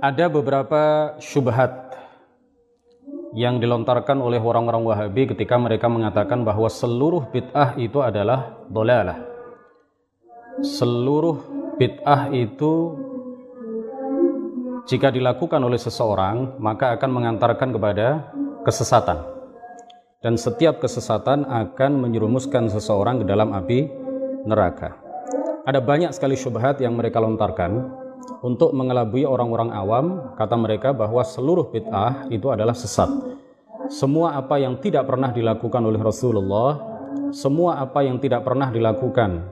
Ada beberapa syubhat yang dilontarkan oleh orang-orang Wahabi ketika mereka mengatakan bahwa seluruh bid'ah itu adalah dolalah. Seluruh bid'ah itu jika dilakukan oleh seseorang maka akan mengantarkan kepada kesesatan. Dan setiap kesesatan akan menyerumuskan seseorang ke dalam api neraka. Ada banyak sekali syubhat yang mereka lontarkan untuk mengelabui orang-orang awam, kata mereka bahwa seluruh bid'ah itu adalah sesat. Semua apa yang tidak pernah dilakukan oleh Rasulullah, semua apa yang tidak pernah dilakukan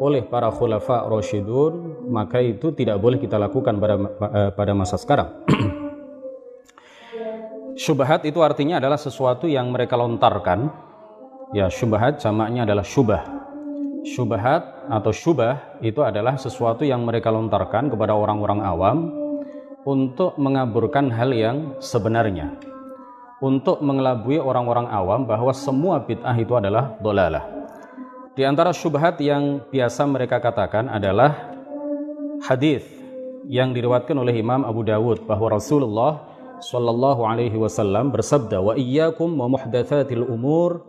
oleh para khulafa rasyidun, maka itu tidak boleh kita lakukan pada eh, pada masa sekarang. Syubhat itu artinya adalah sesuatu yang mereka lontarkan. Ya, syubhat jamaknya adalah syubah syubhat atau syubah itu adalah sesuatu yang mereka lontarkan kepada orang-orang awam untuk mengaburkan hal yang sebenarnya. Untuk mengelabui orang-orang awam bahwa semua bid'ah itu adalah dolalah. Di antara syubhat yang biasa mereka katakan adalah hadis yang diriwatkan oleh Imam Abu Dawud bahwa Rasulullah Shallallahu Alaihi Wasallam bersabda wa iyyakum wa muhdatsatil umur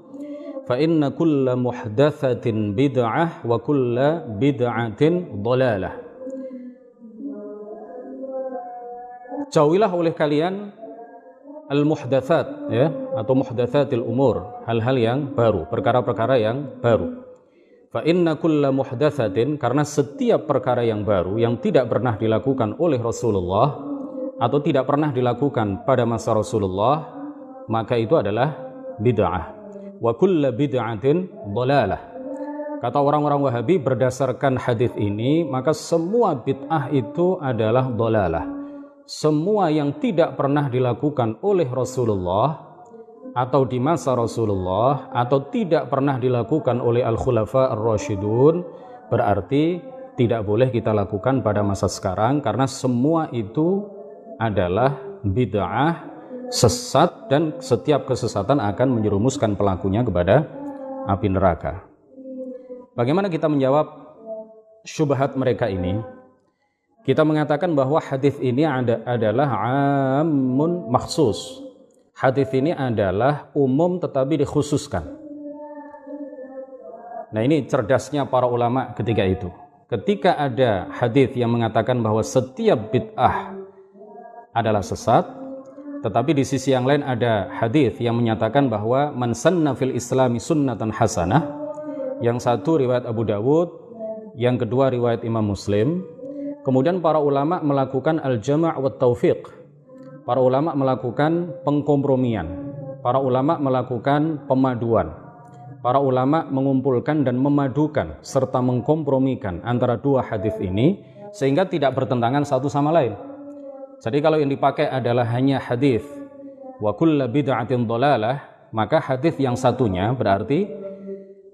kulla muhdatsatin bid'ah wa kulla bid'atin dhalalah. Jauhilah oleh kalian al muhdatsat ya atau muhdatsatil umur hal-hal yang baru perkara-perkara yang baru. Fa inna kulla muhdatsatin karena setiap perkara yang baru yang tidak pernah dilakukan oleh Rasulullah atau tidak pernah dilakukan pada masa Rasulullah maka itu adalah bid'ah wa kulla bid'atin dhalalah. Kata orang-orang Wahabi berdasarkan hadis ini maka semua bid'ah itu adalah dhalalah. Semua yang tidak pernah dilakukan oleh Rasulullah atau di masa Rasulullah atau tidak pernah dilakukan oleh al-khulafa ar-rasyidun berarti tidak boleh kita lakukan pada masa sekarang karena semua itu adalah bid'ah sesat dan setiap kesesatan akan menyerumuskan pelakunya kepada api neraka. Bagaimana kita menjawab syubhat mereka ini? Kita mengatakan bahwa hadis ini ada, adalah amun maksus. Hadis ini adalah umum tetapi dikhususkan. Nah ini cerdasnya para ulama ketika itu. Ketika ada hadis yang mengatakan bahwa setiap bid'ah adalah sesat, tetapi di sisi yang lain ada hadis yang menyatakan bahwa man sanna fil islami sunnatan hasanah. Yang satu riwayat Abu Dawud, yang kedua riwayat Imam Muslim. Kemudian para ulama melakukan al-jama' wa taufiq. Para ulama melakukan pengkompromian. Para ulama melakukan pemaduan. Para ulama mengumpulkan dan memadukan serta mengkompromikan antara dua hadis ini sehingga tidak bertentangan satu sama lain. Jadi kalau yang dipakai adalah hanya hadis wa kullu bid'atin dhalalah, maka hadis yang satunya berarti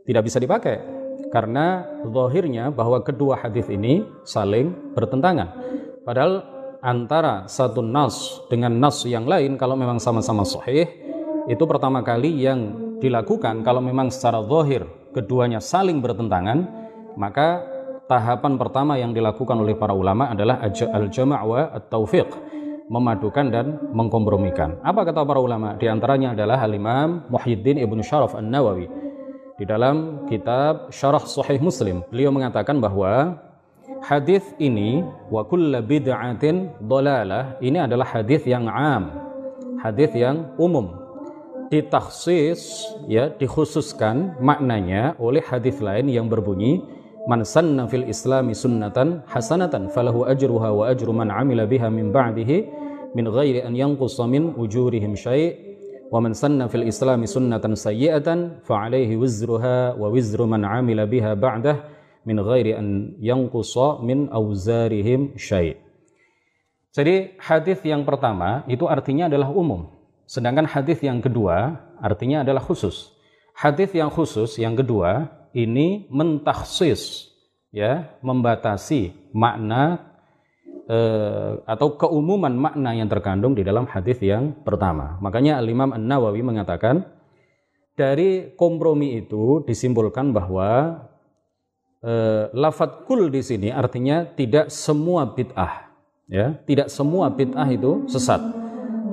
tidak bisa dipakai karena zahirnya bahwa kedua hadis ini saling bertentangan. Padahal antara satu nas dengan nas yang lain kalau memang sama-sama sahih itu pertama kali yang dilakukan kalau memang secara zahir keduanya saling bertentangan maka tahapan pertama yang dilakukan oleh para ulama adalah al-jama' wa at-taufiq memadukan dan mengkompromikan. Apa kata para ulama? Di antaranya adalah Al-Imam Muhyiddin Ibnu Syaraf An-Nawawi. Di dalam kitab Syarah Sahih Muslim, beliau mengatakan bahwa hadis ini wa kullu bid'atin dhalalah ini adalah hadis yang am, hadis yang umum. Ditakhsis ya dikhususkan maknanya oleh hadis lain yang berbunyi man sanna fil islami sunnatan hasanatan falahu ajruha wa ajru man amila biha min ba'dihi min ghairi an yanqusa min ujurihim syai' wa man sanna fil islami sunnatan sayyi'atan fa alaihi wizruha wa wizru man amila biha ba'dah min ghairi an yanqusa min auzarihim syai' Jadi hadis yang pertama itu artinya adalah umum, sedangkan hadis yang kedua artinya adalah khusus. Hadis yang khusus yang kedua ini mentaksis ya, membatasi makna eh, atau keumuman makna yang terkandung di dalam hadis yang pertama. Makanya Al-Imam An-Nawawi mengatakan dari kompromi itu disimpulkan bahwa eh, lafat kul di sini artinya tidak semua bid'ah ya tidak semua bid'ah itu sesat.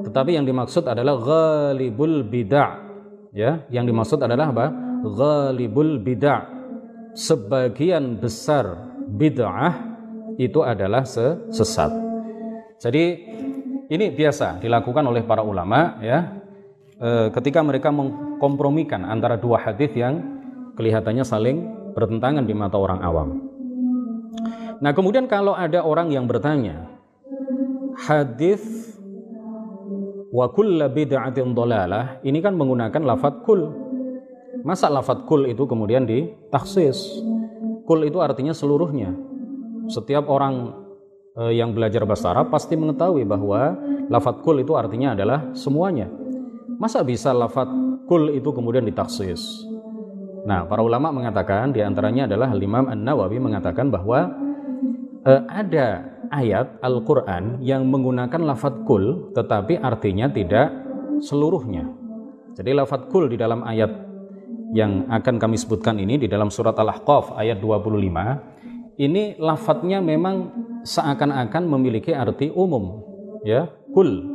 Tetapi yang dimaksud adalah ghalibul bid'ah ya. Yang dimaksud adalah apa ghalibul bid'ah sebagian besar bid'ah itu adalah sesat jadi ini biasa dilakukan oleh para ulama ya e, ketika mereka mengkompromikan antara dua hadis yang kelihatannya saling bertentangan di mata orang awam. Nah, kemudian kalau ada orang yang bertanya, hadis wa kulla bid'atin dolalah ini kan menggunakan lafat kul. Masa lafat kul itu kemudian ditaksis? Kul itu artinya seluruhnya. Setiap orang eh, yang belajar bahasa Arab pasti mengetahui bahwa lafat kul itu artinya adalah semuanya. Masa bisa lafat kul itu kemudian ditaksis? Nah, para ulama mengatakan di antaranya adalah Imam An-Nawawi mengatakan bahwa eh, ada ayat Al-Quran yang menggunakan lafat kul tetapi artinya tidak seluruhnya. Jadi lafat kul di dalam ayat yang akan kami sebutkan ini di dalam surat Al-Ahqaf ayat 25 ini lafadznya memang seakan-akan memiliki arti umum ya kul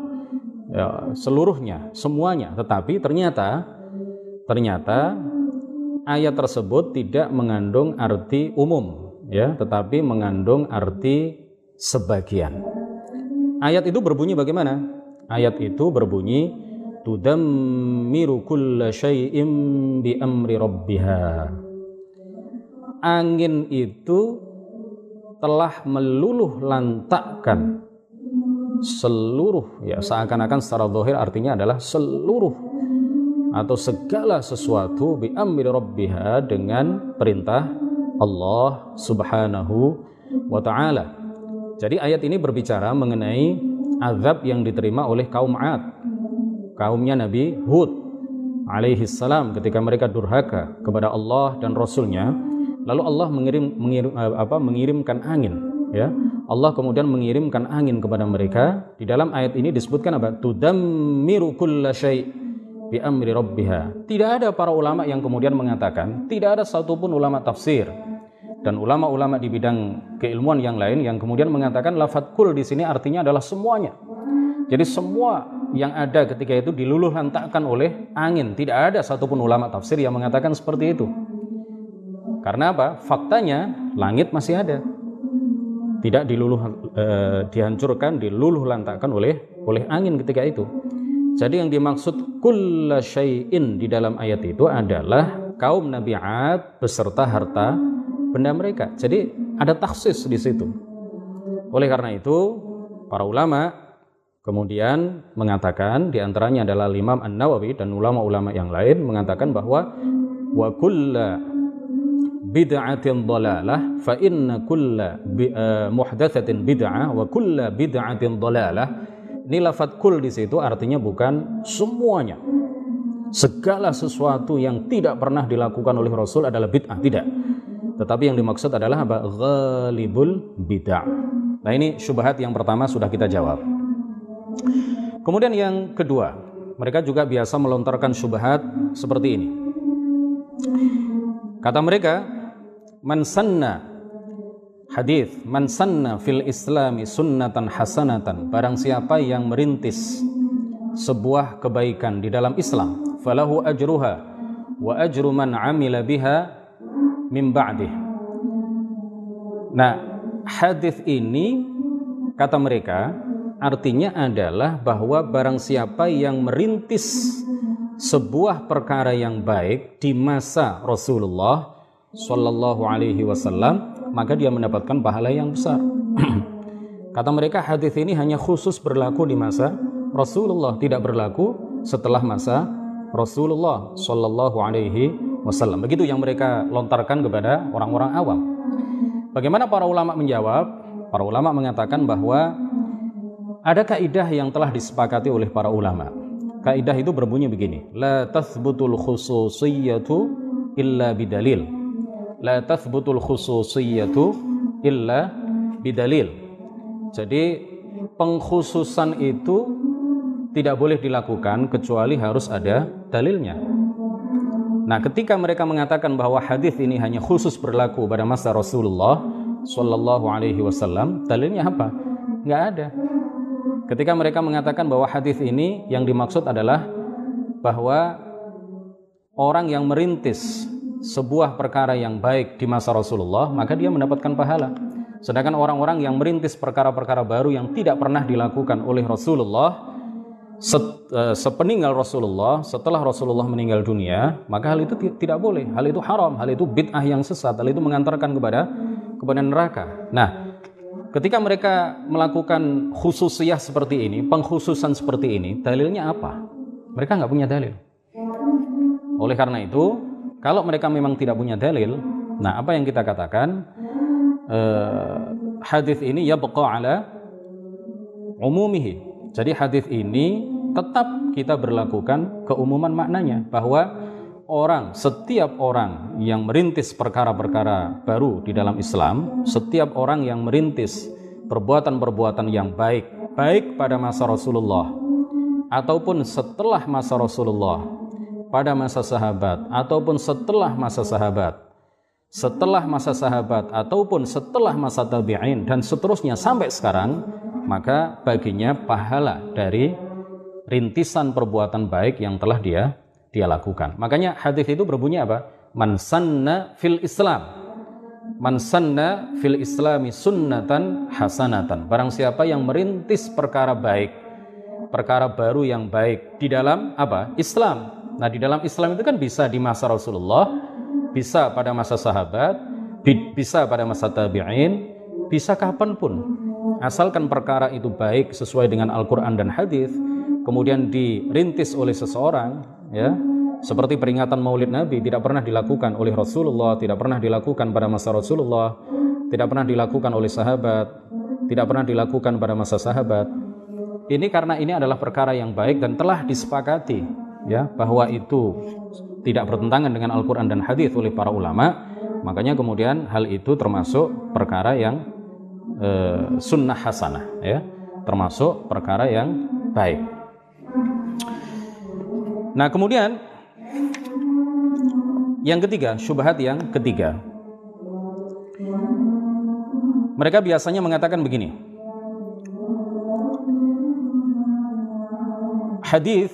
ya, seluruhnya semuanya tetapi ternyata ternyata ayat tersebut tidak mengandung arti umum ya tetapi mengandung arti sebagian. Ayat itu berbunyi bagaimana? Ayat itu berbunyi tudammiru kulla syai'im bi amri rabbiha. Angin itu telah meluluh lantakkan seluruh ya seakan-akan secara zahir artinya adalah seluruh atau segala sesuatu bi amri rabbiha dengan perintah Allah Subhanahu wa taala. Jadi ayat ini berbicara mengenai azab yang diterima oleh kaum Ad. Kaumnya Nabi Hud alaihi salam ketika mereka durhaka kepada Allah dan Rasulnya. Lalu Allah mengirim, mengirim apa mengirimkan angin ya. Allah kemudian mengirimkan angin kepada mereka. Di dalam ayat ini disebutkan apa? Tudammiru kulla syai' bi amri rabbiha. Tidak ada para ulama yang kemudian mengatakan tidak ada satupun ulama tafsir dan ulama-ulama di bidang keilmuan yang lain yang kemudian mengatakan lafat kul di sini artinya adalah semuanya. Jadi semua yang ada ketika itu diluluh lantakkan oleh angin. Tidak ada satupun ulama tafsir yang mengatakan seperti itu. Karena apa? Faktanya langit masih ada. Tidak diluluh eh, dihancurkan, diluluh lantakkan oleh oleh angin ketika itu. Jadi yang dimaksud kulla syai'in di dalam ayat itu adalah kaum Nabi Ad beserta harta benda mereka. Jadi ada taksis di situ. Oleh karena itu, para ulama kemudian mengatakan di antaranya adalah Imam An-Nawawi dan ulama-ulama yang lain mengatakan bahwa wa kulla bid'atin dhalalah fa inna kulla uh, muhdatsatin bid'ah wa kulla bid'atin dhalalah ini lafat kul di situ artinya bukan semuanya segala sesuatu yang tidak pernah dilakukan oleh Rasul adalah bid'ah tidak tetapi yang dimaksud adalah apa? Ghalibul bid'ah. Nah ini syubhat yang pertama sudah kita jawab. Kemudian yang kedua, mereka juga biasa melontarkan syubhat seperti ini. Kata mereka, man sanna hadis, man sanna fil islami sunnatan hasanatan, barang siapa yang merintis sebuah kebaikan di dalam Islam, falahu ajruha wa ajru man amila biha mim ba'dih. Nah, hadis ini kata mereka artinya adalah bahwa barang siapa yang merintis sebuah perkara yang baik di masa Rasulullah Shallallahu Alaihi Wasallam maka dia mendapatkan pahala yang besar. Kata mereka hadis ini hanya khusus berlaku di masa Rasulullah, tidak berlaku setelah masa Rasulullah Shallallahu Alaihi wasallam. Begitu yang mereka lontarkan kepada orang-orang awam. Bagaimana para ulama menjawab? Para ulama mengatakan bahwa Ada kaidah yang telah disepakati oleh para ulama. Kaidah itu berbunyi begini, la tathbutul khususiyatu illa bidalil. La tathbutul khususiyatu illa bidalil. Jadi pengkhususan itu tidak boleh dilakukan kecuali harus ada dalilnya. Nah, ketika mereka mengatakan bahwa hadis ini hanya khusus berlaku pada masa Rasulullah Shallallahu Alaihi Wasallam, dalilnya apa? Nggak ada. Ketika mereka mengatakan bahwa hadis ini yang dimaksud adalah bahwa orang yang merintis sebuah perkara yang baik di masa Rasulullah, maka dia mendapatkan pahala. Sedangkan orang-orang yang merintis perkara-perkara baru yang tidak pernah dilakukan oleh Rasulullah, Eh, sepeninggal Rasulullah, setelah Rasulullah meninggal dunia, maka hal itu tidak boleh. Hal itu haram, hal itu bid'ah yang sesat, hal itu mengantarkan kepada kepada neraka. Nah, ketika mereka melakukan khususiyah seperti ini, pengkhususan seperti ini, dalilnya apa? Mereka nggak punya dalil. Oleh karena itu, kalau mereka memang tidak punya dalil, nah apa yang kita katakan? Uh, hadis ini ya ala umumihi jadi hadis ini tetap kita berlakukan keumuman maknanya bahwa orang setiap orang yang merintis perkara-perkara baru di dalam Islam, setiap orang yang merintis perbuatan-perbuatan yang baik, baik pada masa Rasulullah ataupun setelah masa Rasulullah, pada masa sahabat ataupun setelah masa sahabat, setelah masa sahabat ataupun setelah masa tabi'in dan seterusnya sampai sekarang maka baginya pahala dari rintisan perbuatan baik yang telah dia dia lakukan. Makanya hadis itu berbunyi apa? Man sanna fil Islam. Man sanna fil Islami sunnatan hasanatan. Barang siapa yang merintis perkara baik, perkara baru yang baik di dalam apa? Islam. Nah, di dalam Islam itu kan bisa di masa Rasulullah, bisa pada masa sahabat, bisa pada masa tabi'in, bisa kapan pun asalkan perkara itu baik sesuai dengan Al-Quran dan hadis, kemudian dirintis oleh seseorang, ya, seperti peringatan Maulid Nabi tidak pernah dilakukan oleh Rasulullah, tidak pernah dilakukan pada masa Rasulullah, tidak pernah dilakukan oleh sahabat, tidak pernah dilakukan pada masa sahabat. Ini karena ini adalah perkara yang baik dan telah disepakati, ya, bahwa itu tidak bertentangan dengan Al-Quran dan hadis oleh para ulama. Makanya kemudian hal itu termasuk perkara yang uh, sunnah hasanah ya. Termasuk perkara yang baik. Nah kemudian yang ketiga syubhat yang ketiga. Mereka biasanya mengatakan begini. Hadis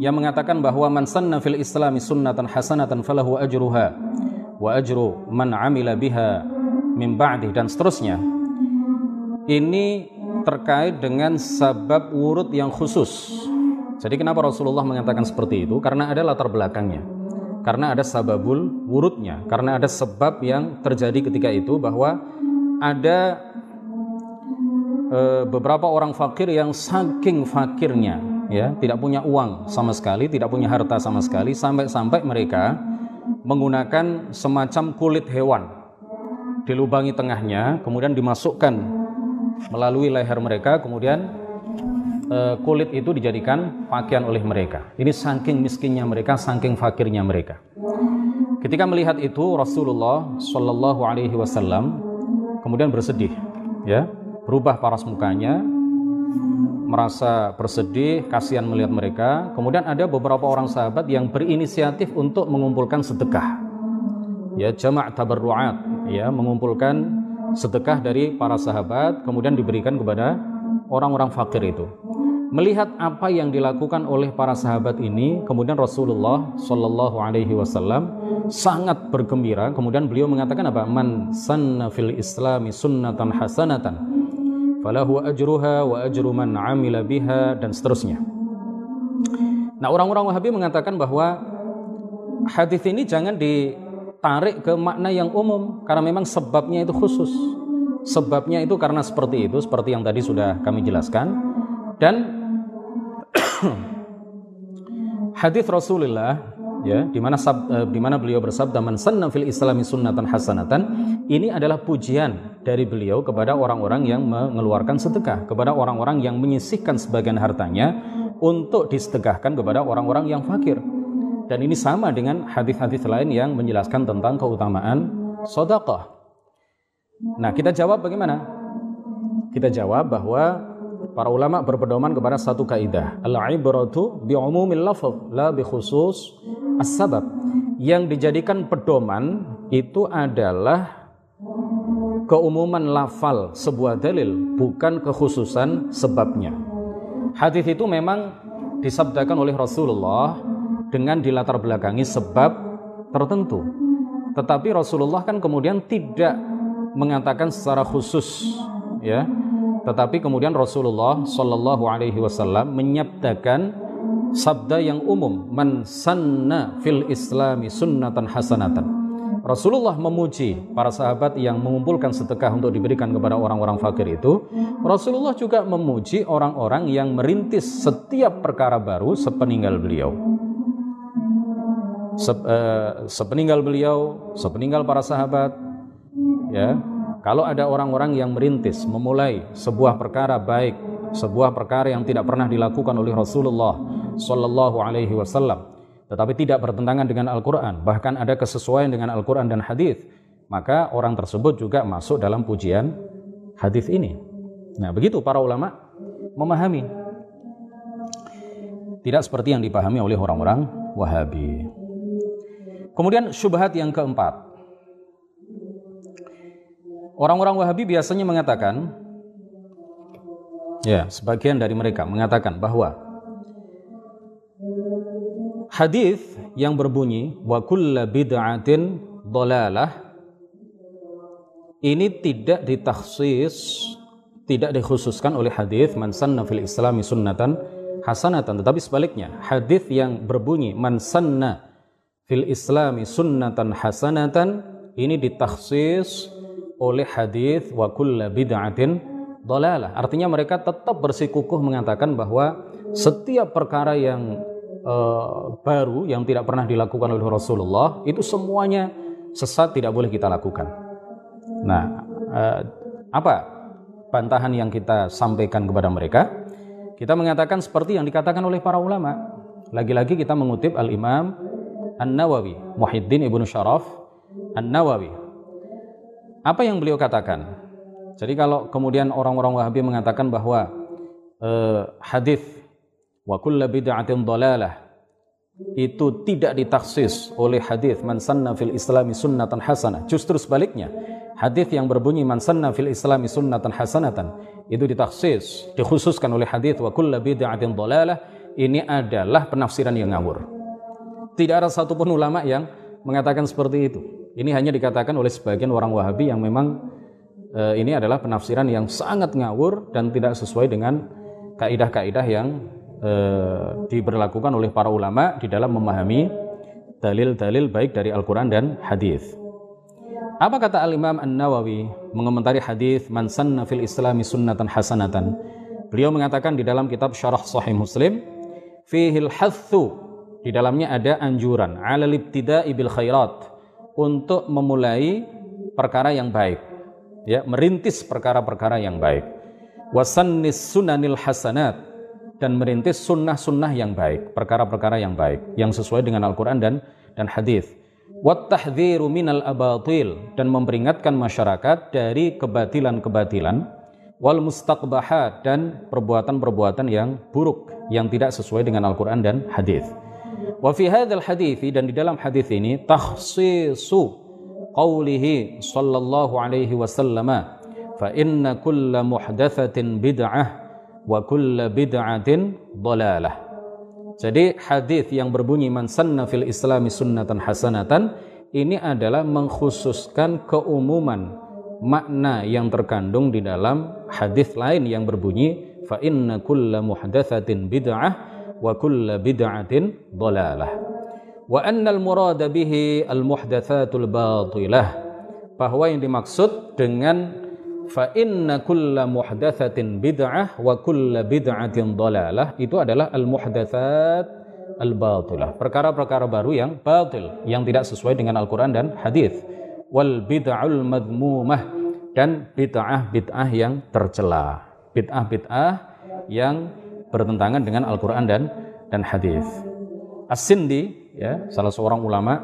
yang mengatakan bahwa man sanna fil islami sunnatan hasanatan falahu ajruha wa ajru man amila biha min ba'di dan seterusnya ini terkait dengan sabab wurud yang khusus. Jadi kenapa Rasulullah mengatakan seperti itu? Karena ada latar belakangnya. Karena ada sababul wurudnya. Karena ada sebab yang terjadi ketika itu bahwa ada e, beberapa orang fakir yang saking fakirnya ya, tidak punya uang sama sekali, tidak punya harta sama sekali sampai-sampai mereka menggunakan semacam kulit hewan dilubangi tengahnya, kemudian dimasukkan melalui leher mereka kemudian uh, kulit itu dijadikan pakaian oleh mereka ini saking miskinnya mereka saking fakirnya mereka ketika melihat itu Rasulullah Shallallahu Alaihi Wasallam kemudian bersedih ya berubah paras mukanya merasa bersedih, kasihan melihat mereka. Kemudian ada beberapa orang sahabat yang berinisiatif untuk mengumpulkan sedekah. Ya, jamak tabarruat, ya, mengumpulkan sedekah dari para sahabat kemudian diberikan kepada orang-orang fakir itu. Melihat apa yang dilakukan oleh para sahabat ini, kemudian Rasulullah Shallallahu Alaihi Wasallam sangat bergembira. Kemudian beliau mengatakan apa? Man sanna fil Islami sunnatan hasanatan, falahu ajruha wa ajru man amila biha dan seterusnya. Nah orang-orang Wahabi mengatakan bahwa hadis ini jangan di tarik ke makna yang umum karena memang sebabnya itu khusus. Sebabnya itu karena seperti itu, seperti yang tadi sudah kami jelaskan. Dan hadis Rasulullah ya di mana uh, di mana beliau bersabda man sanna fil islami sunnatan hasanatan ini adalah pujian dari beliau kepada orang-orang yang mengeluarkan sedekah kepada orang-orang yang menyisihkan sebagian hartanya untuk disedekahkan kepada orang-orang yang fakir dan ini sama dengan hadis-hadis lain yang menjelaskan tentang keutamaan sedekah. Nah kita jawab bagaimana? Kita jawab bahwa para ulama berpedoman kepada satu kaidah. Al-ibratu bi umumil lafz la bi khusus as-sabab. Yang dijadikan pedoman itu adalah keumuman lafal sebuah dalil bukan kekhususan sebabnya. Hadis itu memang disabdakan oleh Rasulullah dengan dilatar belakangi sebab tertentu tetapi Rasulullah kan kemudian tidak mengatakan secara khusus ya tetapi kemudian Rasulullah Shallallahu Alaihi Wasallam menyabdakan sabda yang umum, man sanna fil Islami sunnatan hasanatan. Rasulullah memuji para sahabat yang mengumpulkan sedekah untuk diberikan kepada orang-orang fakir itu. Rasulullah juga memuji orang-orang yang merintis setiap perkara baru sepeninggal beliau. Sep, uh, sepeninggal beliau, sepeninggal para sahabat, ya kalau ada orang-orang yang merintis, memulai sebuah perkara baik, sebuah perkara yang tidak pernah dilakukan oleh Rasulullah Shallallahu Alaihi Wasallam, tetapi tidak bertentangan dengan Al-Quran, bahkan ada kesesuaian dengan Al-Quran dan hadis, maka orang tersebut juga masuk dalam pujian hadis ini. Nah, begitu para ulama memahami. Tidak seperti yang dipahami oleh orang-orang Wahabi. Kemudian syubhat yang keempat. Orang-orang Wahabi biasanya mengatakan, ya, sebagian dari mereka mengatakan bahwa hadis yang berbunyi wa kulla bid'atin dolalah ini tidak ditakhsis, tidak dikhususkan oleh hadis man sanna fil islami sunnatan hasanatan, tetapi sebaliknya, hadis yang berbunyi man sanna fil islami sunnatan hasanatan ini ditakhsis oleh hadis wa kulla bid'atin dolalah. Artinya mereka tetap bersikukuh mengatakan bahwa setiap perkara yang uh, baru yang tidak pernah dilakukan oleh Rasulullah itu semuanya sesat tidak boleh kita lakukan. Nah, uh, apa bantahan yang kita sampaikan kepada mereka? Kita mengatakan seperti yang dikatakan oleh para ulama. Lagi-lagi kita mengutip Al-Imam An-Nawawi, Muhyiddin Ibnu Syaraf An-Nawawi apa yang beliau katakan? Jadi kalau kemudian orang-orang Wahabi mengatakan bahwa eh, hadis wa kullu bid'atin dalalah itu tidak ditaksis oleh hadis man sanna fil islami sunnatan hasanah. Justru sebaliknya, hadis yang berbunyi man sanna fil islami sunnatan hasanatan itu ditaksis, dikhususkan oleh hadis wa kullu bid'atin dalalah ini adalah penafsiran yang ngawur. Tidak ada satupun ulama yang mengatakan seperti itu. Ini hanya dikatakan oleh sebagian orang Wahabi yang memang e, ini adalah penafsiran yang sangat ngawur dan tidak sesuai dengan kaidah-kaidah yang e, diberlakukan oleh para ulama di dalam memahami dalil-dalil baik dari Al-Quran dan hadis. Apa kata Al-Imam An-Nawawi mengomentari hadis man sanna fil islami sunnatan hasanatan? Beliau mengatakan di dalam kitab Syarah Sahih Muslim, fihil hathu di dalamnya ada anjuran alal ibtida'i bil khairat untuk memulai perkara yang baik ya merintis perkara-perkara yang baik. Wasannis sunanil hasanat dan merintis sunnah-sunnah yang baik perkara-perkara yang baik yang sesuai dengan Al-Qur'an dan dan hadis. Wat tahdhiru minal abatil dan memperingatkan masyarakat dari kebatilan-kebatilan wal mustaqbahat dan perbuatan-perbuatan yang buruk yang tidak sesuai dengan Al-Qur'an dan hadis Wa fi hadzal hadis dan di dalam hadis ini takhsisu qaulihi sallallahu alaihi wasallam fa inna kulla muhdatsatin bid'ah wa kulla bid'atin dhalalah. Jadi hadis yang berbunyi man sanna fil islami sunnatan hasanatan ini adalah mengkhususkan keumuman makna yang terkandung di dalam hadis lain yang berbunyi fa inna kulla muhdatsatin bid'ah wa kulla bid'atin dalalah wa annal murada bihi al muhdatsatul batilah bahwa yang dimaksud dengan fa inna kulla muhdatsatin bid'ah wa kulla bid'atin dalalah itu adalah al muhdatsat al-batilah. Perkara-perkara baru yang batil, yang tidak sesuai dengan Al-Qur'an dan hadis. Wal bid'ul madmumah dan bid'ah-bid'ah yang tercela. Bid'ah-bid'ah yang bertentangan dengan Al-Qur'an dan dan hadis. As-Sindi ya, salah seorang ulama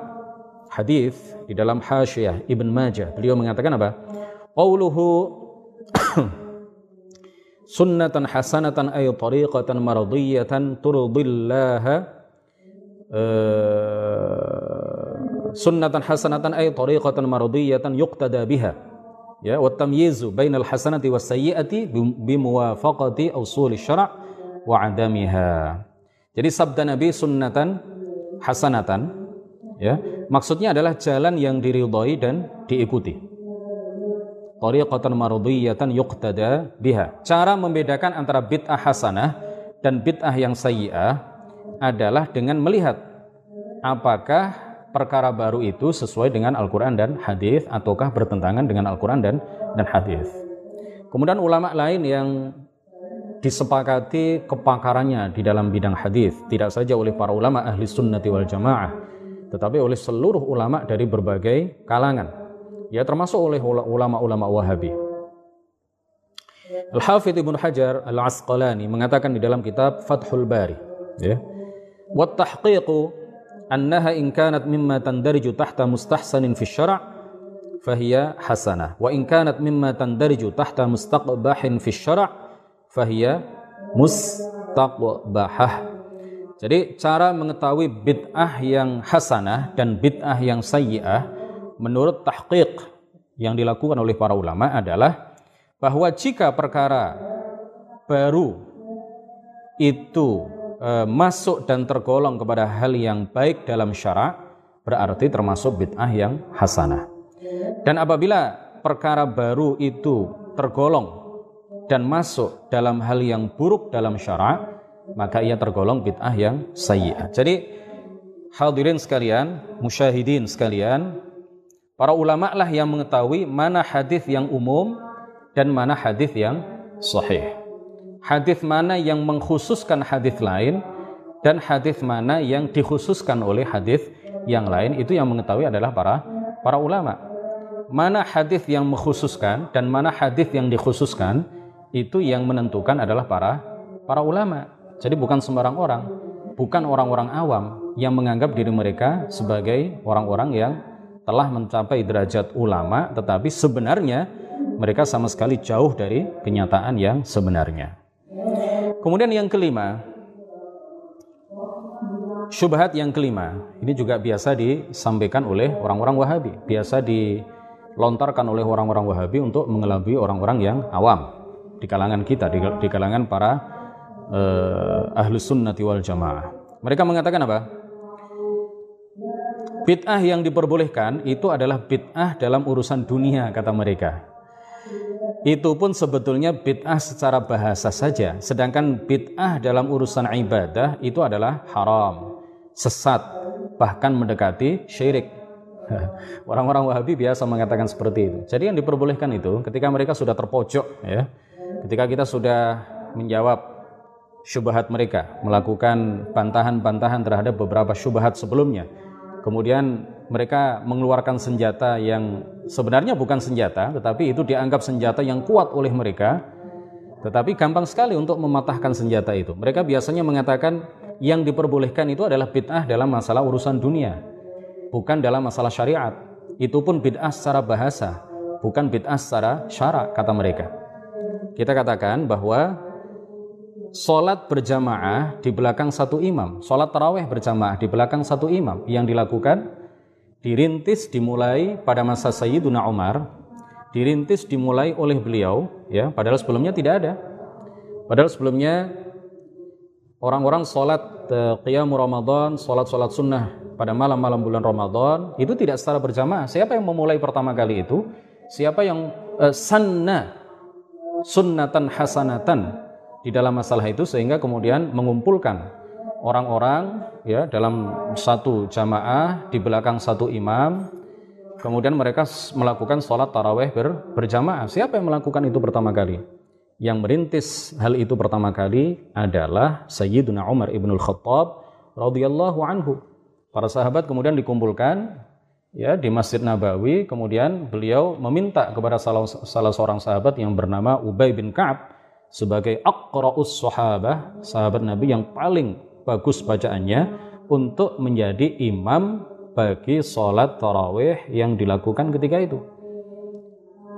hadis di dalam Hasyiah Ibn Majah, beliau mengatakan apa? Qauluhu sunnatan hasanatan ay tariqatan maradiyatan turdillaha uh, sunnatan hasanatan ay tariqatan maradiyatan yuqtada biha ya wa tamyizu bainal hasanati was sayyiati bimuwafaqati usuli syara' wa adamiha jadi sabda Nabi sunnatan hasanatan ya maksudnya adalah jalan yang diridhoi dan diikuti tariqatan marudiyatan yuqtada biha. Cara membedakan antara bid'ah hasanah dan bid'ah yang sayyi'ah adalah dengan melihat apakah perkara baru itu sesuai dengan Al-Qur'an dan hadis ataukah bertentangan dengan Al-Qur'an dan dan hadis. Kemudian ulama lain yang disepakati kepakarannya di dalam bidang hadis tidak saja oleh para ulama ahli sunnati wal jamaah tetapi oleh seluruh ulama dari berbagai kalangan ya termasuk oleh ulama-ulama Wahabi. Al-Hafidh Ibnu Hajar Al-Asqalani mengatakan di dalam kitab Fathul Bari, ya. Wa tahqiqu annaha in kanat mimma tandariju tahta mustahsanin fi syara' fahiya hasanah wa in kanat mimma tandariju tahta mustaqbahin fi syara' fahiya mustaqbahah. Jadi cara mengetahui bid'ah yang hasanah dan bid'ah yang sayyi'ah menurut tahqiq yang dilakukan oleh para ulama adalah bahwa jika perkara baru itu e, masuk dan tergolong kepada hal yang baik dalam syara berarti termasuk bid'ah yang hasanah. Dan apabila perkara baru itu tergolong dan masuk dalam hal yang buruk dalam syara maka ia tergolong bid'ah yang sayyi'ah. Jadi hadirin sekalian, musyahidin sekalian, Para ulama lah yang mengetahui mana hadis yang umum dan mana hadis yang sahih. Hadis mana yang mengkhususkan hadis lain dan hadis mana yang dikhususkan oleh hadis yang lain itu yang mengetahui adalah para para ulama. Mana hadis yang mengkhususkan dan mana hadis yang dikhususkan itu yang menentukan adalah para para ulama. Jadi bukan sembarang orang, bukan orang-orang awam yang menganggap diri mereka sebagai orang-orang yang telah mencapai derajat ulama tetapi sebenarnya mereka sama sekali jauh dari kenyataan yang sebenarnya. Kemudian yang kelima, syubhat yang kelima, ini juga biasa disampaikan oleh orang-orang Wahabi, biasa dilontarkan oleh orang-orang Wahabi untuk mengelabui orang-orang yang awam di kalangan kita, di, di kalangan para uh, ahlus sunnati wal jamaah. Mereka mengatakan apa? Bid'ah yang diperbolehkan itu adalah bid'ah dalam urusan dunia kata mereka. Itu pun sebetulnya bid'ah secara bahasa saja, sedangkan bid'ah dalam urusan ibadah itu adalah haram, sesat, bahkan mendekati syirik. Orang-orang Wahabi biasa mengatakan seperti itu. Jadi yang diperbolehkan itu ketika mereka sudah terpojok ya. Ketika kita sudah menjawab syubhat mereka, melakukan bantahan-bantahan terhadap beberapa syubhat sebelumnya kemudian mereka mengeluarkan senjata yang sebenarnya bukan senjata, tetapi itu dianggap senjata yang kuat oleh mereka, tetapi gampang sekali untuk mematahkan senjata itu. Mereka biasanya mengatakan yang diperbolehkan itu adalah bid'ah dalam masalah urusan dunia, bukan dalam masalah syariat. Itu pun bid'ah secara bahasa, bukan bid'ah secara syarak, kata mereka. Kita katakan bahwa Sholat berjamaah di belakang satu imam, sholat taraweh berjamaah di belakang satu imam yang dilakukan dirintis dimulai pada masa Sayyiduna Umar, dirintis dimulai oleh beliau, ya, padahal sebelumnya tidak ada. Padahal sebelumnya orang-orang sholat uh, qiyamul Ramadan, sholat-sholat sunnah pada malam-malam bulan Ramadan itu tidak secara berjamaah. Siapa yang memulai pertama kali itu? Siapa yang uh, sanna sunnatan hasanatan di dalam masalah itu sehingga kemudian mengumpulkan orang-orang ya dalam satu jamaah di belakang satu imam. Kemudian mereka melakukan sholat taraweh ber, berjamaah. Siapa yang melakukan itu pertama kali? Yang merintis hal itu pertama kali adalah Sayyiduna Umar ibnul Khattab radhiyallahu anhu. Para sahabat kemudian dikumpulkan ya di Masjid Nabawi, kemudian beliau meminta kepada salah, salah seorang sahabat yang bernama Ubay bin Ka'ab sebagai aqra'us sahabah, sahabat Nabi yang paling bagus bacaannya untuk menjadi imam bagi sholat tarawih yang dilakukan ketika itu.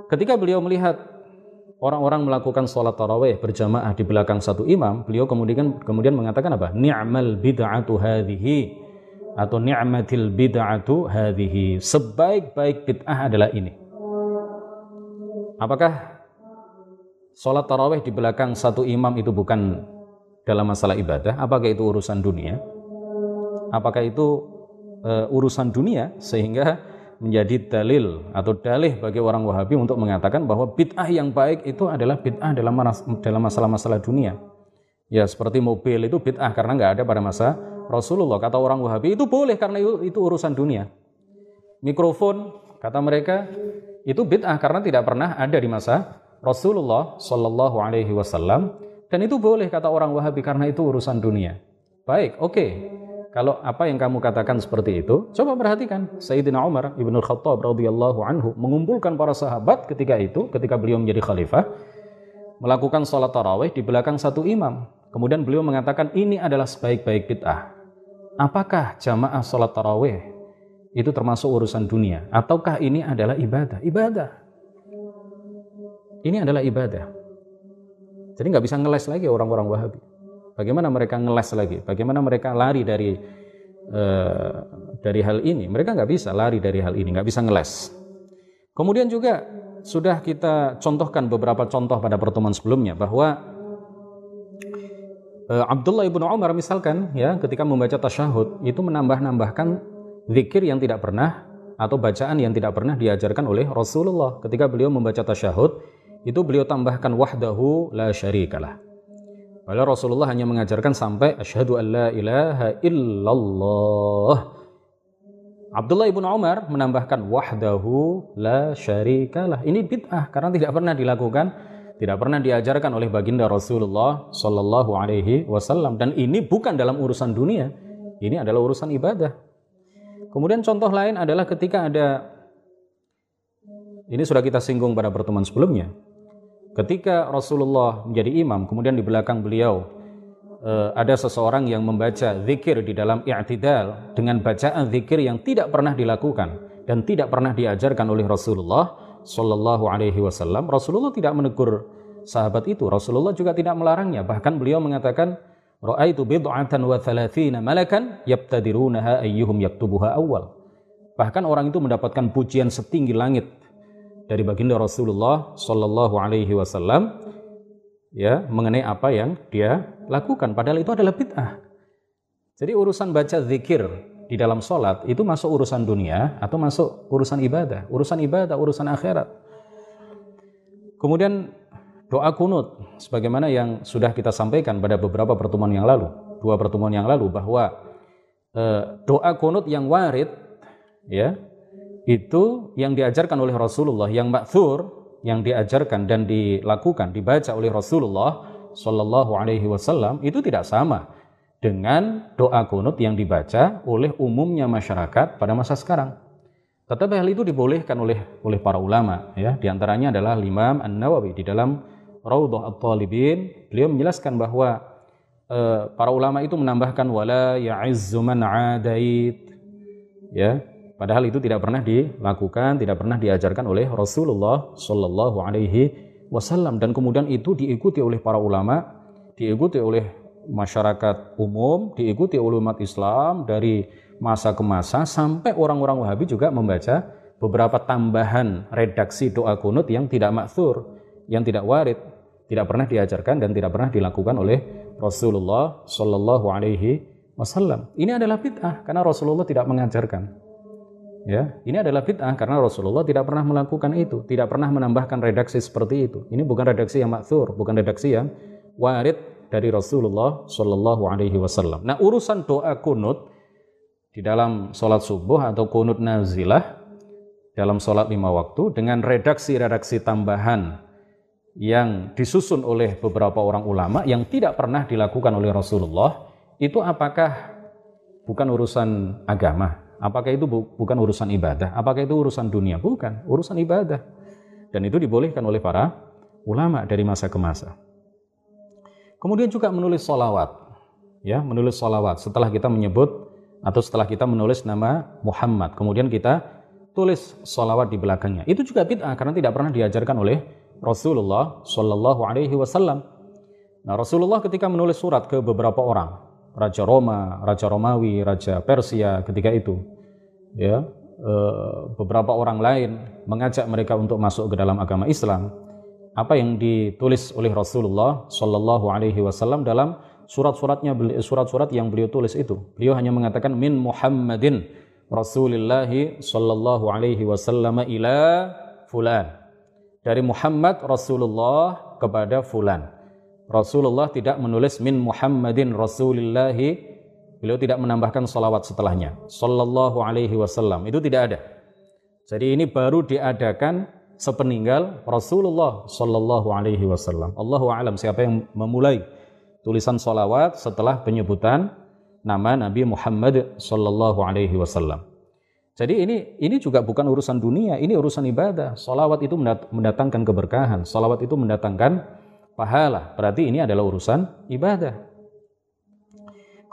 Ketika beliau melihat orang-orang melakukan sholat tarawih berjamaah di belakang satu imam, beliau kemudian kemudian mengatakan apa? Ni'mal bid'atu hadhihi atau ni'matil bid'atu hadhihi. Sebaik-baik bid'ah adalah ini. Apakah sholat tarawih di belakang satu imam itu bukan dalam masalah ibadah? Apakah itu urusan dunia? Apakah itu uh, urusan dunia sehingga menjadi dalil atau dalih bagi orang Wahabi untuk mengatakan bahwa bid'ah yang baik itu adalah bid'ah dalam dalam masalah-masalah dunia. Ya seperti mobil itu bid'ah karena nggak ada pada masa Rasulullah. Kata orang Wahabi itu boleh karena itu, urusan dunia. Mikrofon kata mereka itu bid'ah karena tidak pernah ada di masa Rasulullah Shallallahu Alaihi Wasallam dan itu boleh kata orang Wahabi karena itu urusan dunia. Baik, oke. Okay. Kalau apa yang kamu katakan seperti itu, coba perhatikan Sayyidina Umar Ibnu Khattab radhiyallahu anhu mengumpulkan para sahabat ketika itu, ketika beliau menjadi khalifah, melakukan sholat tarawih di belakang satu imam. Kemudian beliau mengatakan ini adalah sebaik-baik bid'ah. Apakah jamaah sholat tarawih itu termasuk urusan dunia? Ataukah ini adalah ibadah? Ibadah. Ini adalah ibadah. Jadi nggak bisa ngeles lagi orang-orang Wahabi. Bagaimana mereka ngeles lagi? Bagaimana mereka lari dari uh, dari hal ini? Mereka nggak bisa lari dari hal ini, nggak bisa ngeles. Kemudian juga sudah kita contohkan beberapa contoh pada pertemuan sebelumnya bahwa Abdullah ibnu Umar misalkan ya ketika membaca tasyahud itu menambah-nambahkan zikir yang tidak pernah atau bacaan yang tidak pernah diajarkan oleh Rasulullah ketika beliau membaca tasyahud itu beliau tambahkan wahdahu la syarikalah Padahal Rasulullah hanya mengajarkan sampai asyhadu an la ilaha illallah. Abdullah ibn Umar menambahkan wahdahu la syarikalah. Ini bid'ah karena tidak pernah dilakukan, tidak pernah diajarkan oleh baginda Rasulullah sallallahu alaihi wasallam dan ini bukan dalam urusan dunia. Ini adalah urusan ibadah. Kemudian contoh lain adalah ketika ada ini sudah kita singgung pada pertemuan sebelumnya Ketika Rasulullah menjadi imam, kemudian di belakang beliau uh, ada seseorang yang membaca zikir di dalam i'tidal dengan bacaan zikir yang tidak pernah dilakukan dan tidak pernah diajarkan oleh Rasulullah Shallallahu Alaihi Wasallam. Rasulullah tidak menegur sahabat itu. Rasulullah juga tidak melarangnya. Bahkan beliau mengatakan, Ra'aitu bid'atan wa thalathina malakan yabtadirunaha ayyuhum yaktubuha awal. Bahkan orang itu mendapatkan pujian setinggi langit dari baginda Rasulullah Shallallahu Alaihi Wasallam ya mengenai apa yang dia lakukan. Padahal itu adalah bid'ah. Jadi urusan baca zikir di dalam sholat itu masuk urusan dunia atau masuk urusan ibadah, urusan ibadah, urusan akhirat. Kemudian doa kunut, sebagaimana yang sudah kita sampaikan pada beberapa pertemuan yang lalu, dua pertemuan yang lalu bahwa eh, doa kunut yang warid, ya itu yang diajarkan oleh Rasulullah yang makthur yang diajarkan dan dilakukan dibaca oleh Rasulullah Shallallahu Alaihi Wasallam itu tidak sama dengan doa kunut yang dibaca oleh umumnya masyarakat pada masa sekarang. Tetapi hal itu dibolehkan oleh oleh para ulama ya. Di antaranya adalah Imam An Nawawi di dalam Raudhah At-Talibin. Beliau menjelaskan bahwa uh, para ulama itu menambahkan wala ya'izzu man adait ya. Padahal itu tidak pernah dilakukan, tidak pernah diajarkan oleh Rasulullah Shallallahu Alaihi Wasallam. Dan kemudian itu diikuti oleh para ulama, diikuti oleh masyarakat umum, diikuti oleh umat Islam dari masa ke masa sampai orang-orang Wahabi juga membaca beberapa tambahan redaksi doa kunut yang tidak maksur, yang tidak warid, tidak pernah diajarkan dan tidak pernah dilakukan oleh Rasulullah Shallallahu Alaihi Wasallam. Ini adalah bid'ah karena Rasulullah tidak mengajarkan. Ya, ini adalah bid'ah karena Rasulullah tidak pernah melakukan itu, tidak pernah menambahkan redaksi seperti itu. Ini bukan redaksi yang maksur, bukan redaksi yang warid dari Rasulullah Shallallahu Alaihi Wasallam. Nah, urusan doa kunut di dalam sholat subuh atau kunut nazilah dalam sholat lima waktu dengan redaksi-redaksi tambahan yang disusun oleh beberapa orang ulama yang tidak pernah dilakukan oleh Rasulullah itu apakah bukan urusan agama? Apakah itu bu bukan urusan ibadah? Apakah itu urusan dunia? Bukan, urusan ibadah. Dan itu dibolehkan oleh para ulama dari masa ke masa. Kemudian juga menulis solawat. Ya, menulis solawat. Setelah kita menyebut atau setelah kita menulis nama Muhammad, kemudian kita tulis solawat di belakangnya. Itu juga bid'ah karena tidak pernah diajarkan oleh Rasulullah Shallallahu Alaihi Wasallam. Nah, Rasulullah ketika menulis surat ke beberapa orang, Raja Roma, Raja Romawi, Raja Persia ketika itu, ya eh, beberapa orang lain mengajak mereka untuk masuk ke dalam agama Islam. Apa yang ditulis oleh Rasulullah Shallallahu Alaihi Wasallam dalam surat-suratnya surat-surat yang beliau tulis itu, beliau hanya mengatakan min Muhammadin Rasulillahi Shallallahu Alaihi Wasallam ila fulan. Dari Muhammad Rasulullah kepada fulan. Rasulullah tidak menulis min Muhammadin Rasulillahi. Beliau tidak menambahkan salawat setelahnya. Sallallahu alaihi wasallam. Itu tidak ada. Jadi ini baru diadakan sepeninggal Rasulullah sallallahu alaihi wasallam Allahu alam siapa yang memulai tulisan salawat setelah penyebutan nama Nabi Muhammad sallallahu alaihi wasallam jadi ini ini juga bukan urusan dunia, ini urusan ibadah. Salawat itu mendatangkan keberkahan, salawat itu mendatangkan pahala. Berarti ini adalah urusan ibadah.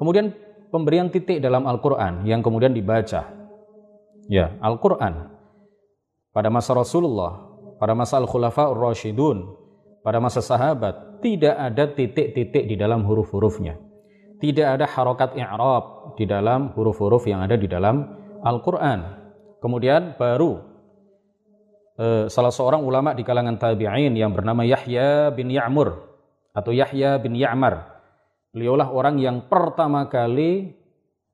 Kemudian pemberian titik dalam Al-Quran yang kemudian dibaca. Ya, Al-Quran pada masa Rasulullah, pada masa Al-Khulafa Ar-Rashidun, pada masa sahabat, tidak ada titik-titik di dalam huruf-hurufnya. Tidak ada harokat i'rab di dalam huruf-huruf yang ada di dalam Al-Quran. Kemudian baru Eh, salah seorang ulama di kalangan tabi'in yang bernama Yahya bin Ya'mur atau Yahya bin Ya'mar. Beliaulah orang yang pertama kali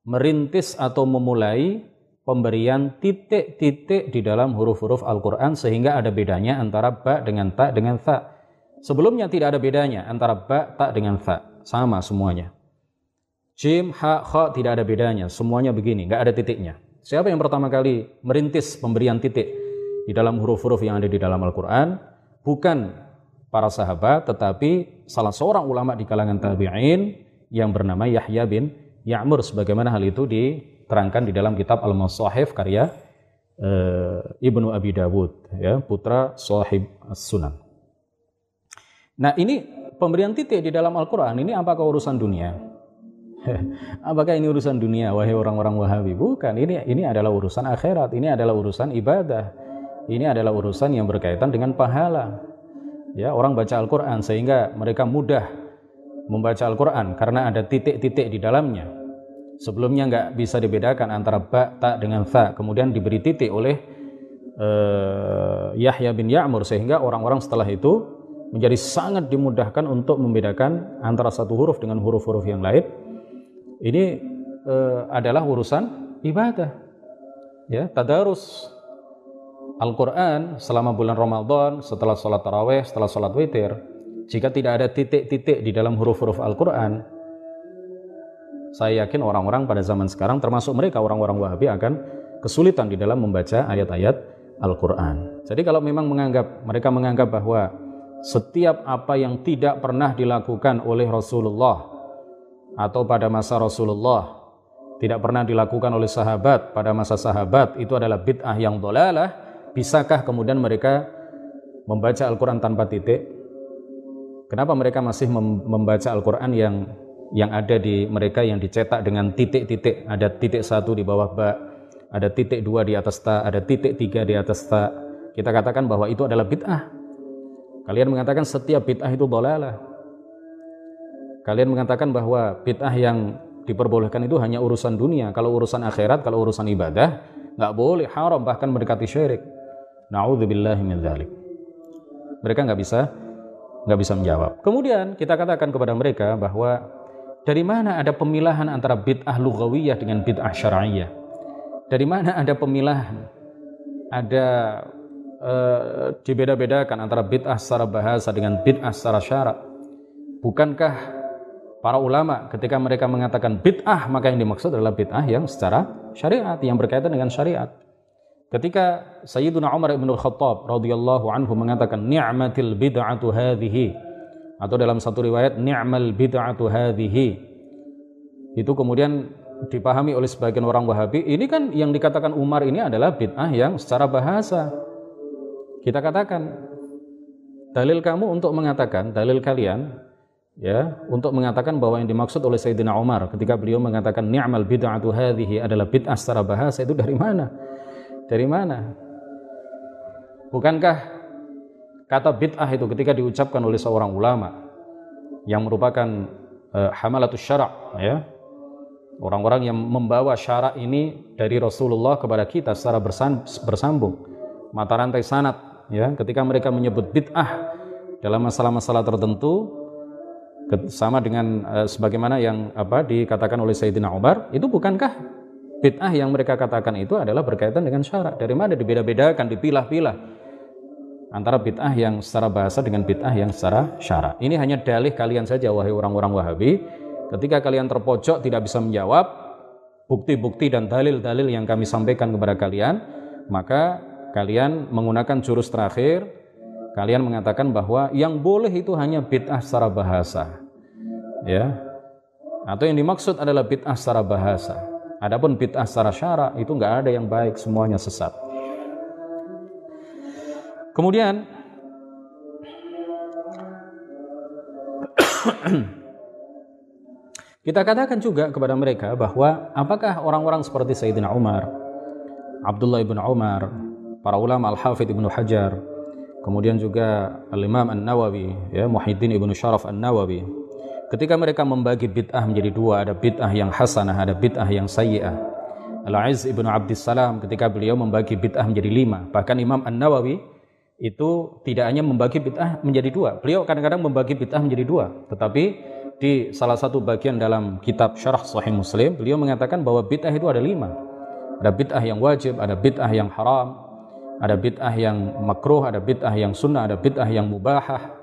merintis atau memulai pemberian titik-titik di dalam huruf-huruf Al-Quran sehingga ada bedanya antara ba dengan ta dengan tha. Sebelumnya tidak ada bedanya antara ba, ta dengan tha. Sama semuanya. Jim, ha, kha tidak ada bedanya. Semuanya begini, nggak ada titiknya. Siapa yang pertama kali merintis pemberian titik? di dalam huruf-huruf yang ada di dalam Al-Quran bukan para sahabat tetapi salah seorang ulama di kalangan tabi'in yang bernama Yahya bin Ya'mur sebagaimana hal itu diterangkan di dalam kitab Al-Masahif karya e, Ibnu Abi Dawud ya putra sahib As-Sunan. Nah, ini pemberian titik di dalam Al-Qur'an ini apakah urusan dunia? apakah ini urusan dunia wahai orang-orang Wahabi? Bukan, ini ini adalah urusan akhirat, ini adalah urusan ibadah ini adalah urusan yang berkaitan dengan pahala. Ya, orang baca Al-Qur'an sehingga mereka mudah membaca Al-Qur'an karena ada titik-titik di dalamnya. Sebelumnya nggak bisa dibedakan antara ba, ta dengan tha, kemudian diberi titik oleh uh, Yahya bin Ya'mur sehingga orang-orang setelah itu menjadi sangat dimudahkan untuk membedakan antara satu huruf dengan huruf-huruf yang lain. Ini uh, adalah urusan ibadah. Ya, tadarus Al-Quran selama bulan Ramadan, setelah sholat taraweh, setelah sholat witir, jika tidak ada titik-titik di dalam huruf-huruf Al-Quran, saya yakin orang-orang pada zaman sekarang, termasuk mereka orang-orang Wahabi akan kesulitan di dalam membaca ayat-ayat Al-Quran. Jadi kalau memang menganggap, mereka menganggap bahwa setiap apa yang tidak pernah dilakukan oleh Rasulullah atau pada masa Rasulullah tidak pernah dilakukan oleh sahabat pada masa sahabat itu adalah bid'ah yang dolalah bisakah kemudian mereka membaca Al-Quran tanpa titik? Kenapa mereka masih membaca Al-Quran yang yang ada di mereka yang dicetak dengan titik-titik? Ada titik satu di bawah ba, ada titik dua di atas ta, ada titik tiga di atas ta. Kita katakan bahwa itu adalah bid'ah. Kalian mengatakan setiap bid'ah itu dolalah. Kalian mengatakan bahwa bid'ah yang diperbolehkan itu hanya urusan dunia. Kalau urusan akhirat, kalau urusan ibadah, nggak boleh haram bahkan mendekati syirik. Na'udzubillahi min dzalik. Mereka nggak bisa nggak bisa menjawab. Kemudian kita katakan kepada mereka bahwa dari mana ada pemilahan antara bid'ah lughawiyah dengan bid'ah syar'iyah? Dari mana ada pemilahan? Ada uh, dibeda-bedakan antara bid'ah secara bahasa dengan bid'ah secara syarak. Bukankah para ulama ketika mereka mengatakan bid'ah maka yang dimaksud adalah bid'ah yang secara syariat yang berkaitan dengan syariat. Ketika Sayyiduna Umar bin Khattab radhiyallahu anhu mengatakan ni'matil bid'atu hadhihi atau dalam satu riwayat ni'mal bid'atu hadhihi itu kemudian dipahami oleh sebagian orang Wahabi, ini kan yang dikatakan Umar ini adalah bid'ah yang secara bahasa. Kita katakan dalil kamu untuk mengatakan dalil kalian ya untuk mengatakan bahwa yang dimaksud oleh Sayyidina Umar ketika beliau mengatakan ni'mal bid'atu hadhihi adalah bid'ah secara bahasa itu dari mana? Dari mana? Bukankah kata bid'ah itu ketika diucapkan oleh seorang ulama yang merupakan uh, hamalatus syara' ya orang-orang yang membawa syarak ini dari Rasulullah kepada kita secara bersambung mata rantai sanat ya ketika mereka menyebut bid'ah dalam masalah-masalah tertentu sama dengan uh, sebagaimana yang apa dikatakan oleh Sayyidina Umar itu bukankah bid'ah yang mereka katakan itu adalah berkaitan dengan syarak dari mana dibeda-bedakan dipilah-pilah antara bid'ah yang secara bahasa dengan bid'ah yang secara syarak ini hanya dalih kalian saja wahai orang-orang Wahabi Ketika kalian terpojok tidak bisa menjawab bukti-bukti dan dalil-dalil yang kami sampaikan kepada kalian, maka kalian menggunakan jurus terakhir, kalian mengatakan bahwa yang boleh itu hanya bid'ah secara bahasa. Ya. Atau yang dimaksud adalah bid'ah secara bahasa. Adapun bid'ah secara syara itu nggak ada yang baik, semuanya sesat. Kemudian Kita katakan juga kepada mereka bahwa apakah orang-orang seperti Sayyidina Umar, Abdullah ibn Umar, para ulama Al-Hafidh ibn Hajar, kemudian juga Al-Imam An-Nawawi, ya, Muhyiddin ibn Syaraf An-Nawawi, ketika mereka membagi bid'ah menjadi dua, ada bid'ah yang hasanah, ada bid'ah yang sayyi'ah. Al-Aziz ibn Abdissalam ketika beliau membagi bid'ah menjadi lima, bahkan Imam An-Nawawi itu tidak hanya membagi bid'ah menjadi dua, beliau kadang-kadang membagi bid'ah menjadi dua, tetapi di salah satu bagian dalam kitab Syarah Sahih Muslim, beliau mengatakan bahwa bid'ah itu ada lima. Ada bid'ah yang wajib, ada bid'ah yang haram, ada bid'ah yang makruh, ada bid'ah yang sunnah, ada bid'ah yang mubahah.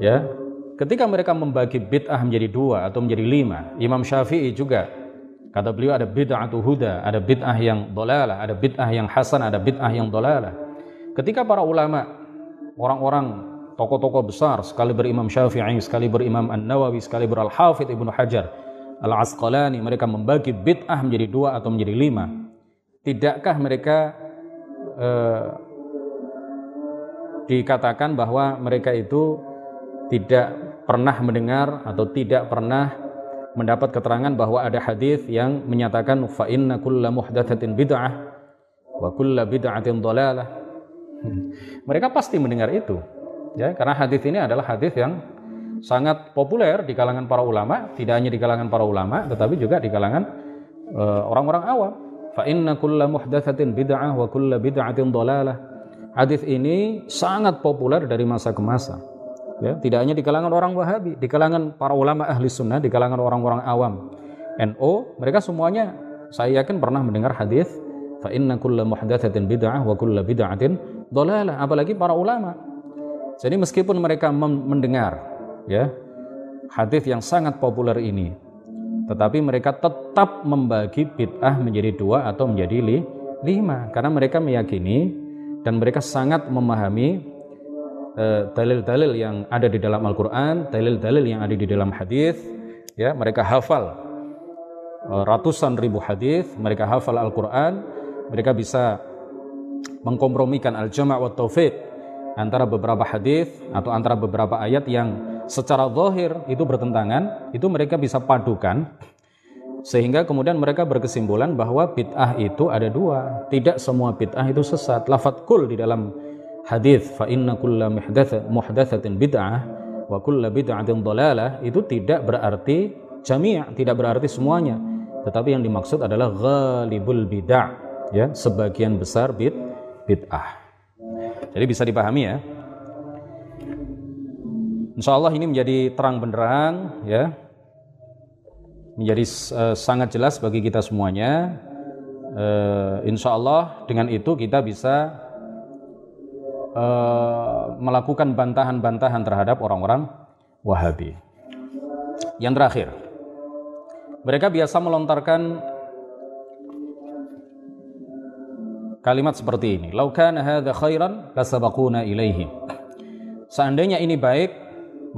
Ya, ketika mereka membagi bid'ah menjadi dua atau menjadi lima, Imam Syafi'i juga kata beliau ada bid'atu huda, ada bid'ah yang dolalah, ada bid'ah yang hasan, ada bid'ah yang dolalah. Ketika para ulama, orang-orang tokoh-tokoh besar sekali berimam Syafi'i, sekali berimam An-Nawawi, sekali beral Hafidh Ibnu Hajar, Al-Asqalani, mereka membagi bid'ah menjadi dua atau menjadi lima. Tidakkah mereka eh, dikatakan bahwa mereka itu tidak pernah mendengar atau tidak pernah mendapat keterangan bahwa ada hadis yang menyatakan fa inna kulla muhdatsatin bid'ah wa kulla bid'atin dhalalah. Mereka pasti mendengar itu ya karena hadis ini adalah hadis yang sangat populer di kalangan para ulama tidak hanya di kalangan para ulama tetapi juga di kalangan uh, orang-orang awam. Fa inna kulla muhdatsatin bid'ah wa kulla bid'atin dhalalah hadis ini sangat populer dari masa ke masa ya tidak hanya di kalangan orang Wahabi di kalangan para ulama ahli sunnah di kalangan orang-orang awam. NO mereka semuanya saya yakin pernah mendengar hadis fa inna kulla muhdatsatin bid'ah wa kulla bid'atin dhalalah apalagi para ulama. Jadi meskipun mereka mendengar ya hadis yang sangat populer ini, tetapi mereka tetap membagi bid'ah menjadi dua atau menjadi li, lima. Karena mereka meyakini dan mereka sangat memahami dalil-dalil uh, yang ada di dalam Al-Quran, dalil-dalil yang ada di dalam hadis. Ya, mereka hafal uh, ratusan ribu hadis, mereka hafal Al-Quran, mereka bisa mengkompromikan al-jama' wa taufiq antara beberapa hadis atau antara beberapa ayat yang secara zahir itu bertentangan, itu mereka bisa padukan sehingga kemudian mereka berkesimpulan bahwa bid'ah itu ada dua. Tidak semua bid'ah itu sesat. Lafat kul di dalam hadis fa inna kulla muhdatsatin bid'ah wa kulla bid'atin dhalalah itu tidak berarti jami', tidak berarti semuanya. Tetapi yang dimaksud adalah ghalibul bid'ah, ya, sebagian besar bid bid'ah. Jadi bisa dipahami ya. Insya Allah ini menjadi terang benderang ya. Menjadi uh, sangat jelas bagi kita semuanya. Uh, insya Allah dengan itu kita bisa uh, melakukan bantahan-bantahan terhadap orang-orang Wahabi. Yang terakhir, mereka biasa melontarkan kalimat seperti ini. Laukana hadza khairan lasabaquna ilaihi. Seandainya ini baik,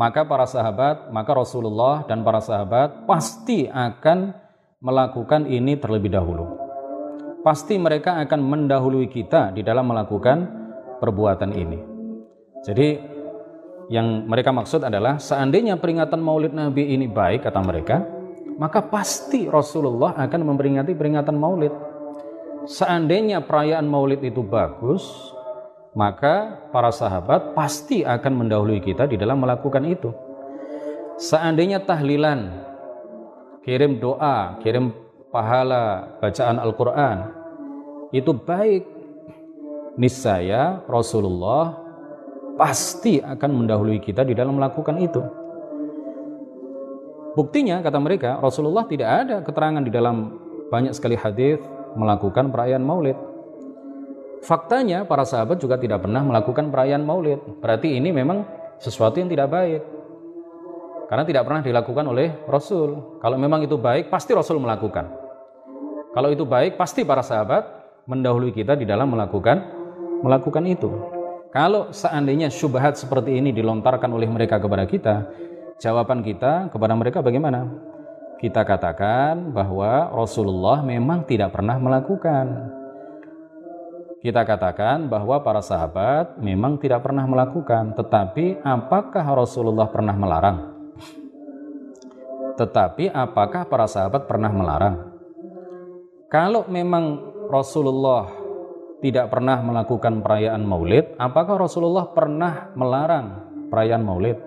maka para sahabat, maka Rasulullah dan para sahabat pasti akan melakukan ini terlebih dahulu. Pasti mereka akan mendahului kita di dalam melakukan perbuatan ini. Jadi yang mereka maksud adalah seandainya peringatan Maulid Nabi ini baik kata mereka, maka pasti Rasulullah akan memperingati peringatan Maulid. Seandainya perayaan Maulid itu bagus, maka para sahabat pasti akan mendahului kita di dalam melakukan itu. Seandainya tahlilan, kirim doa, kirim pahala bacaan Al-Quran, itu baik, niscaya Rasulullah pasti akan mendahului kita di dalam melakukan itu. Buktinya kata mereka Rasulullah tidak ada keterangan di dalam banyak sekali hadis melakukan perayaan Maulid. Faktanya para sahabat juga tidak pernah melakukan perayaan Maulid. Berarti ini memang sesuatu yang tidak baik. Karena tidak pernah dilakukan oleh Rasul. Kalau memang itu baik, pasti Rasul melakukan. Kalau itu baik, pasti para sahabat mendahului kita di dalam melakukan melakukan itu. Kalau seandainya syubhat seperti ini dilontarkan oleh mereka kepada kita, jawaban kita kepada mereka bagaimana? Kita katakan bahwa Rasulullah memang tidak pernah melakukan. Kita katakan bahwa para sahabat memang tidak pernah melakukan, tetapi apakah Rasulullah pernah melarang? Tetapi apakah para sahabat pernah melarang? Kalau memang Rasulullah tidak pernah melakukan perayaan Maulid, apakah Rasulullah pernah melarang perayaan Maulid?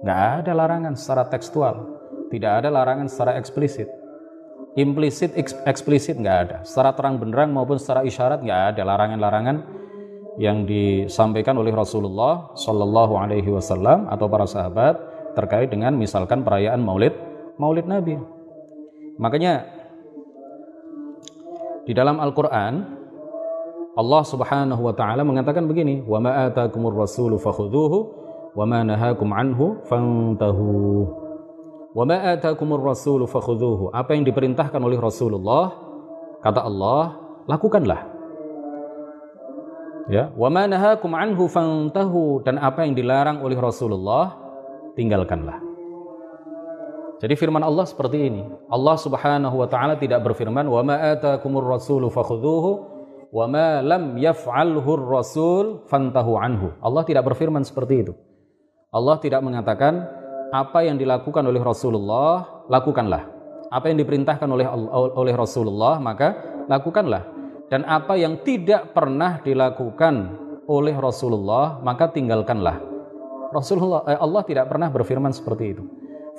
Nggak ada larangan secara tekstual, tidak ada larangan secara eksplisit. Implisit, eksplisit nggak ada. Secara terang benderang maupun secara isyarat nggak ada larangan-larangan yang disampaikan oleh Rasulullah Shallallahu Alaihi Wasallam atau para sahabat terkait dengan misalkan perayaan Maulid, Maulid Nabi. Makanya di dalam Al-Quran Allah Subhanahu wa taala mengatakan begini, "Wa ma atakumur rasulu fakhudhuhu wa ma nahakum anhu fantahu. Wa ma atakumur rasulu fakhudhuhu apa yang diperintahkan oleh Rasulullah? Kata Allah lakukanlah. Ya. Wa ma nahakum anhu fantahu. Dan apa yang dilarang oleh Rasulullah tinggalkanlah. Jadi firman Allah seperti ini. Allah Subhanahu wa taala tidak berfirman wa ma atakumur rasulu fakhudhuhu wa ma lam yaf'alhu rasul fantahu anhu Allah tidak berfirman seperti itu Allah tidak mengatakan apa yang dilakukan oleh Rasulullah lakukanlah. Apa yang diperintahkan oleh oleh Rasulullah maka lakukanlah. Dan apa yang tidak pernah dilakukan oleh Rasulullah maka tinggalkanlah. Rasulullah eh, Allah tidak pernah berfirman seperti itu.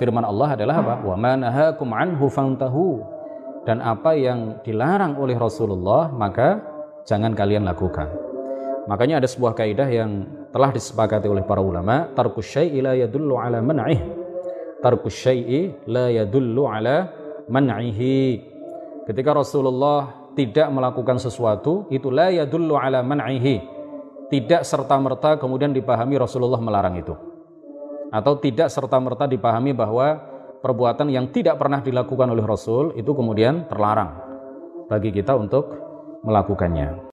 Firman Allah adalah apa? Wa manahakum anhu fantahu. Dan apa yang dilarang oleh Rasulullah maka jangan kalian lakukan. Makanya ada sebuah kaidah yang telah disepakati oleh para ulama, tarkus syai'i la yadullu ala man'ih. Tarkus syai'i la yadullu ala man'ihi. Ketika Rasulullah tidak melakukan sesuatu, itu la yadullu ala man'ihi. Tidak serta-merta kemudian dipahami Rasulullah melarang itu. Atau tidak serta-merta dipahami bahwa perbuatan yang tidak pernah dilakukan oleh Rasul itu kemudian terlarang bagi kita untuk melakukannya.